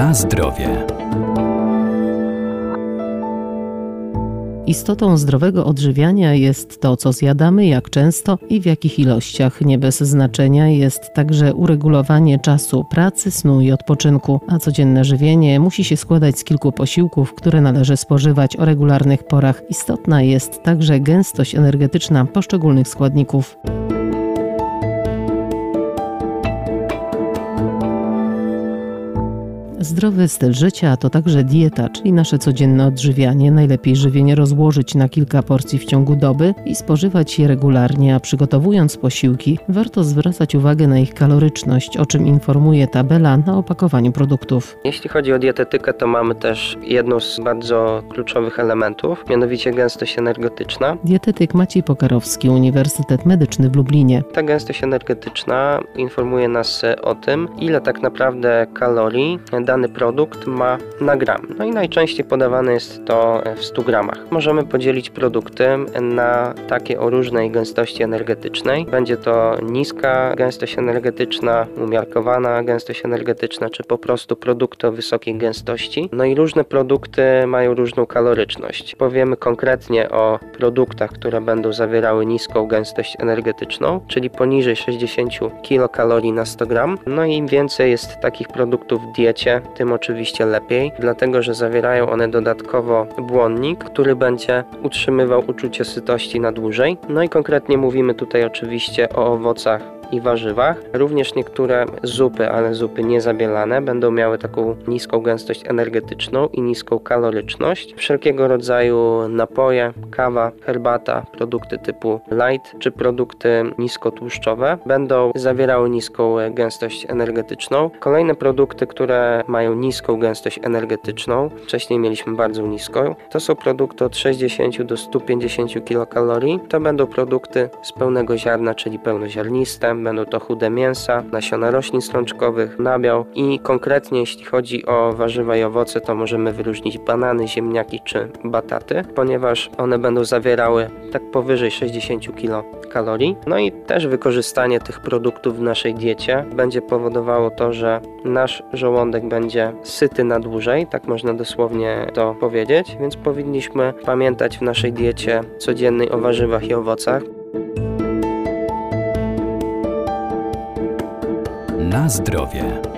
Na zdrowie. Istotą zdrowego odżywiania jest to, co zjadamy, jak często i w jakich ilościach. Nie bez znaczenia jest także uregulowanie czasu pracy, snu i odpoczynku, a codzienne żywienie musi się składać z kilku posiłków, które należy spożywać o regularnych porach. Istotna jest także gęstość energetyczna poszczególnych składników. Zdrowy styl życia to także dieta, czyli nasze codzienne odżywianie. Najlepiej żywienie rozłożyć na kilka porcji w ciągu doby i spożywać je regularnie, a przygotowując posiłki, warto zwracać uwagę na ich kaloryczność, o czym informuje tabela na opakowaniu produktów. Jeśli chodzi o dietetykę, to mamy też jedną z bardzo kluczowych elementów, mianowicie gęstość energetyczna. Dietetyk Maciej Pokarowski, Uniwersytet Medyczny w Lublinie. Ta gęstość energetyczna informuje nas o tym, ile tak naprawdę kalorii dany produkt ma na gram. No i najczęściej podawane jest to w 100 gramach. Możemy podzielić produkty na takie o różnej gęstości energetycznej. Będzie to niska gęstość energetyczna, umiarkowana gęstość energetyczna, czy po prostu produkty o wysokiej gęstości. No i różne produkty mają różną kaloryczność. Powiemy konkretnie o produktach, które będą zawierały niską gęstość energetyczną, czyli poniżej 60 kilokalorii na 100 gram. No i im więcej jest takich produktów w diecie, tym oczywiście lepiej, dlatego że zawierają one dodatkowo błonnik, który będzie utrzymywał uczucie sytości na dłużej. No i konkretnie mówimy tutaj oczywiście o owocach i warzywach. Również niektóre zupy, ale zupy niezabielane, będą miały taką niską gęstość energetyczną i niską kaloryczność. Wszelkiego rodzaju napoje, kawa, herbata, produkty typu light czy produkty niskotłuszczowe będą zawierały niską gęstość energetyczną. Kolejne produkty, które mają niską gęstość energetyczną, wcześniej mieliśmy bardzo niską, to są produkty od 60 do 150 kilokalorii. To będą produkty z pełnego ziarna, czyli pełnoziarniste, Będą to chude mięsa, nasiona roślin strączkowych, nabiał i konkretnie jeśli chodzi o warzywa i owoce, to możemy wyróżnić banany, ziemniaki czy bataty, ponieważ one będą zawierały tak powyżej 60 kilokalorii. No i też wykorzystanie tych produktów w naszej diecie będzie powodowało to, że nasz żołądek będzie syty na dłużej, tak można dosłownie to powiedzieć, więc powinniśmy pamiętać w naszej diecie codziennej o warzywach i owocach. Na zdrowie.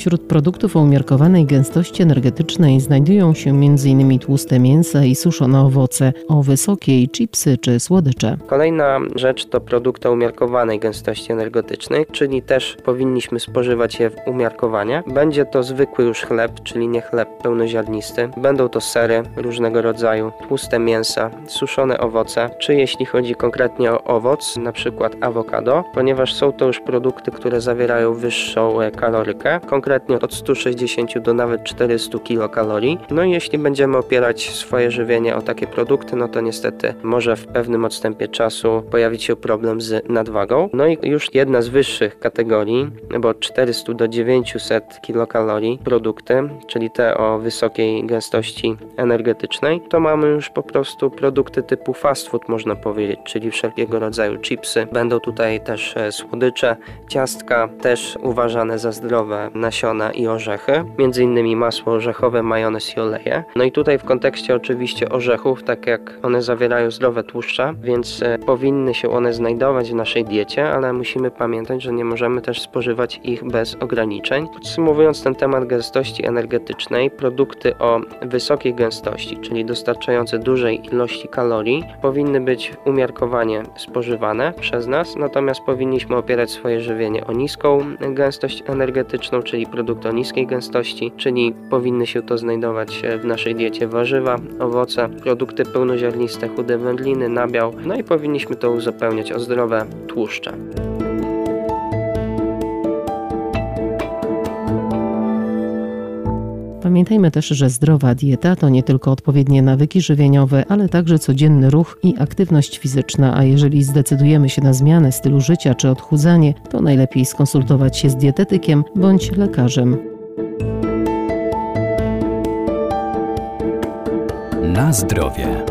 Wśród produktów o umiarkowanej gęstości energetycznej znajdują się m.in. tłuste mięsa i suszone owoce, o wysokiej chipsy czy słodycze. Kolejna rzecz to produkty o umiarkowanej gęstości energetycznej, czyli też powinniśmy spożywać je umiarkowanie. Będzie to zwykły już chleb, czyli nie chleb pełnoziarnisty. Będą to sery różnego rodzaju, tłuste mięsa, suszone owoce, czy jeśli chodzi konkretnie o owoc, na przykład awokado, ponieważ są to już produkty, które zawierają wyższą kalorykę. Konkretnie konkretnie od 160 do nawet 400 kilokalorii. No i jeśli będziemy opierać swoje żywienie o takie produkty, no to niestety może w pewnym odstępie czasu pojawić się problem z nadwagą. No i już jedna z wyższych kategorii, bo od 400 do 900 kilokalorii produkty, czyli te o wysokiej gęstości energetycznej, to mamy już po prostu produkty typu fast food można powiedzieć, czyli wszelkiego rodzaju chipsy. Będą tutaj też e, słodycze, ciastka, też uważane za zdrowe nasiona nasiona i orzechy, między innymi masło orzechowe, majonez i oleje. No i tutaj w kontekście oczywiście orzechów, tak jak one zawierają zdrowe tłuszcze, więc e, powinny się one znajdować w naszej diecie, ale musimy pamiętać, że nie możemy też spożywać ich bez ograniczeń. Podsumowując ten temat gęstości energetycznej, produkty o wysokiej gęstości, czyli dostarczające dużej ilości kalorii, powinny być umiarkowanie spożywane przez nas, natomiast powinniśmy opierać swoje żywienie o niską gęstość energetyczną, czyli produkty o niskiej gęstości, czyli powinny się to znajdować w naszej diecie warzywa, owoce, produkty pełnoziarniste, chude wędliny, nabiał, no i powinniśmy to uzupełniać o zdrowe tłuszcze. Pamiętajmy też, że zdrowa dieta to nie tylko odpowiednie nawyki żywieniowe, ale także codzienny ruch i aktywność fizyczna, a jeżeli zdecydujemy się na zmianę stylu życia czy odchudzanie, to najlepiej skonsultować się z dietetykiem bądź lekarzem. Na zdrowie.